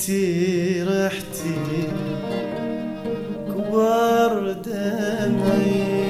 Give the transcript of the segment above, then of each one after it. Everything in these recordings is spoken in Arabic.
انتي رحتي كبر دمعي.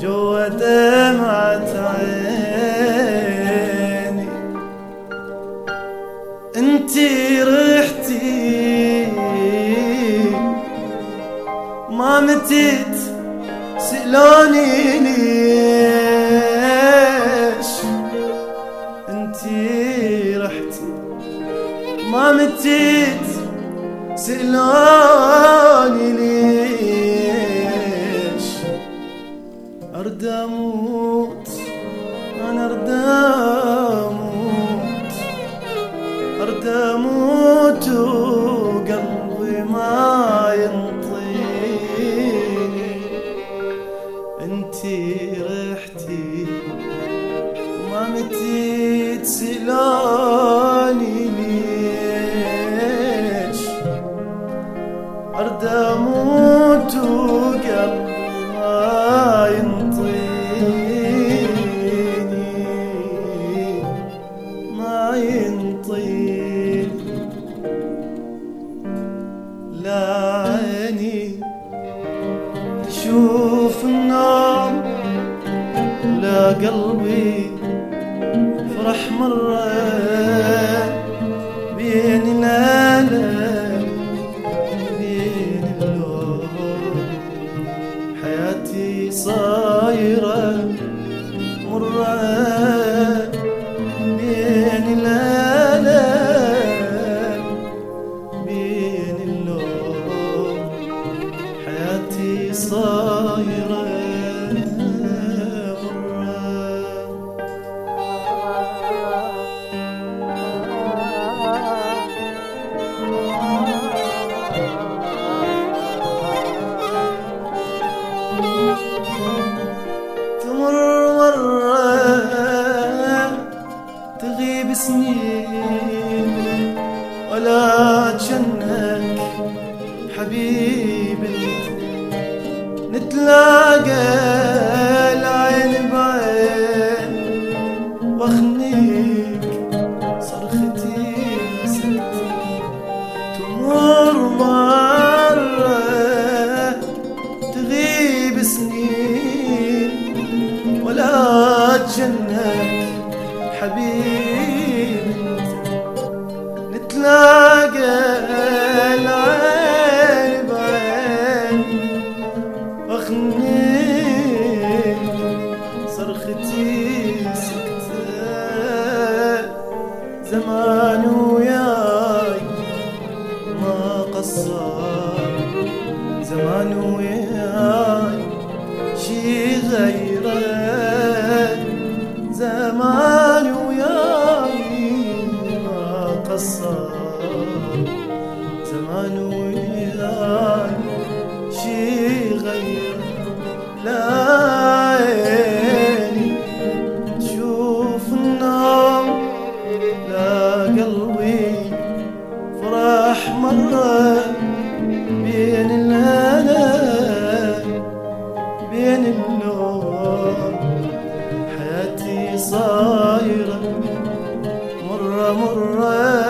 جوا دمعة عيني انتي رحتي ما متيت سألوني ليش. انتي رحتي ما متيت سألوني ليش. أرد أموت أنا أرد أموت. أرد أموت وقلبي ما ينطيني. أنتي تشوف النوم لا قلبي فرح مرة بين الألم ولا جنك حبيبي نتلاقى نتلاقى العين بعين واخنيك صرختي سكتة. زمان وياي ما قصر. زمان وياي اللوم حياتي صايرة مرة مرة.